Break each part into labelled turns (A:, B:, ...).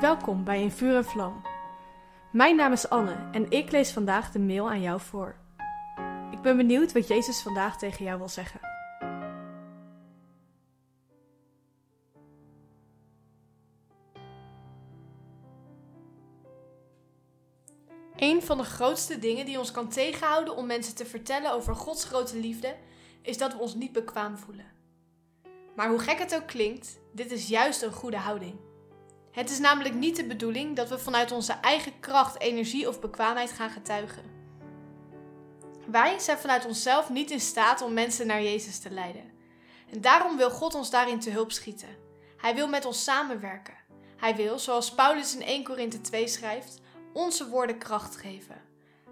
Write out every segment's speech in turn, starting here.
A: Welkom bij In Vuur en Vlam. Mijn naam is Anne en ik lees vandaag de mail aan jou voor. Ik ben benieuwd wat Jezus vandaag tegen jou wil zeggen. Een van de grootste dingen die ons kan tegenhouden om mensen te vertellen over Gods grote liefde, is dat we ons niet bekwaam voelen. Maar hoe gek het ook klinkt, dit is juist een goede houding. Het is namelijk niet de bedoeling dat we vanuit onze eigen kracht, energie of bekwaamheid gaan getuigen. Wij zijn vanuit onszelf niet in staat om mensen naar Jezus te leiden. En daarom wil God ons daarin te hulp schieten. Hij wil met ons samenwerken. Hij wil, zoals Paulus in 1 Korinthe 2 schrijft, onze woorden kracht geven.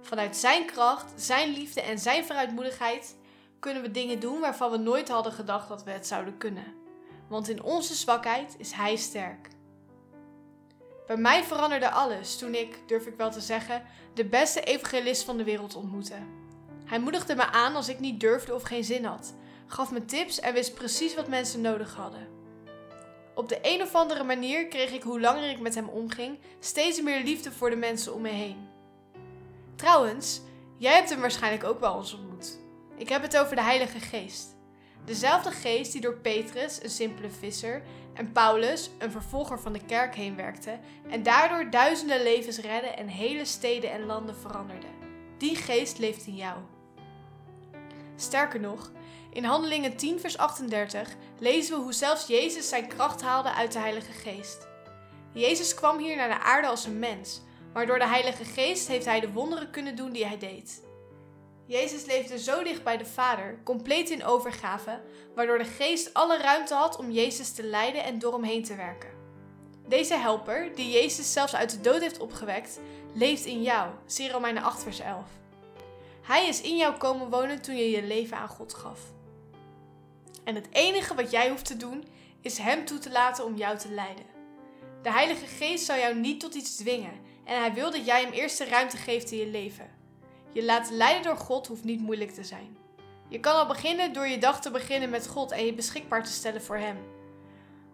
A: Vanuit Zijn kracht, Zijn liefde en Zijn vooruitmoedigheid kunnen we dingen doen waarvan we nooit hadden gedacht dat we het zouden kunnen. Want in onze zwakheid is Hij sterk. Bij mij veranderde alles toen ik, durf ik wel te zeggen, de beste evangelist van de wereld ontmoette. Hij moedigde me aan als ik niet durfde of geen zin had, gaf me tips en wist precies wat mensen nodig hadden. Op de een of andere manier kreeg ik hoe langer ik met hem omging steeds meer liefde voor de mensen om me heen. Trouwens, jij hebt hem waarschijnlijk ook wel eens ontmoet. Ik heb het over de Heilige Geest. Dezelfde geest die door Petrus, een simpele visser, en Paulus, een vervolger van de kerk, heen werkte en daardoor duizenden levens redde en hele steden en landen veranderde. Die geest leeft in jou. Sterker nog, in Handelingen 10, vers 38 lezen we hoe zelfs Jezus zijn kracht haalde uit de Heilige Geest. Jezus kwam hier naar de aarde als een mens, maar door de Heilige Geest heeft hij de wonderen kunnen doen die hij deed. Jezus leefde zo dicht bij de Vader, compleet in overgave, waardoor de Geest alle ruimte had om Jezus te leiden en door hem heen te werken. Deze helper, die Jezus zelfs uit de dood heeft opgewekt, leeft in jou. Zie Romeinen 8 vers 11. Hij is in jou komen wonen toen je je leven aan God gaf. En het enige wat jij hoeft te doen, is Hem toe te laten om jou te leiden. De Heilige Geest zal jou niet tot iets dwingen en Hij wil dat jij Hem eerst de ruimte geeft in je leven. Je laten leiden door God hoeft niet moeilijk te zijn. Je kan al beginnen door je dag te beginnen met God en je beschikbaar te stellen voor Hem.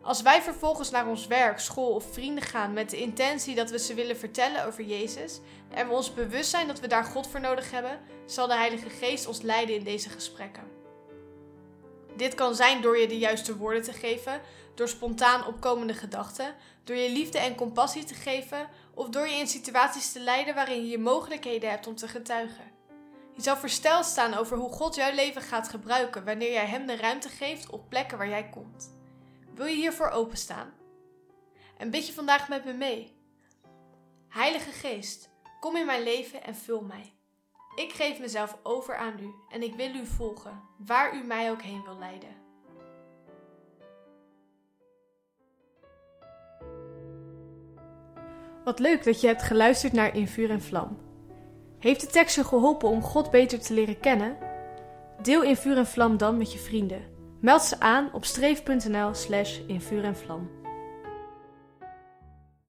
A: Als wij vervolgens naar ons werk, school of vrienden gaan met de intentie dat we ze willen vertellen over Jezus en we ons bewust zijn dat we daar God voor nodig hebben, zal de Heilige Geest ons leiden in deze gesprekken. Dit kan zijn door je de juiste woorden te geven, door spontaan opkomende gedachten, door je liefde en compassie te geven of door je in situaties te leiden waarin je mogelijkheden hebt om te getuigen. Je zal versteld staan over hoe God jouw leven gaat gebruiken wanneer jij Hem de ruimte geeft op plekken waar jij komt. Wil je hiervoor openstaan? En bid je vandaag met me mee? Heilige Geest, kom in mijn leven en vul mij. Ik geef mezelf over aan U en ik wil U volgen, waar U mij ook heen wil leiden. Wat leuk dat je hebt geluisterd naar In Vuur en Vlam. Heeft de tekst je geholpen om God beter te leren kennen? Deel In Vuur en Vlam dan met je vrienden. Meld ze aan op streef.nl slash in vuur en vlam.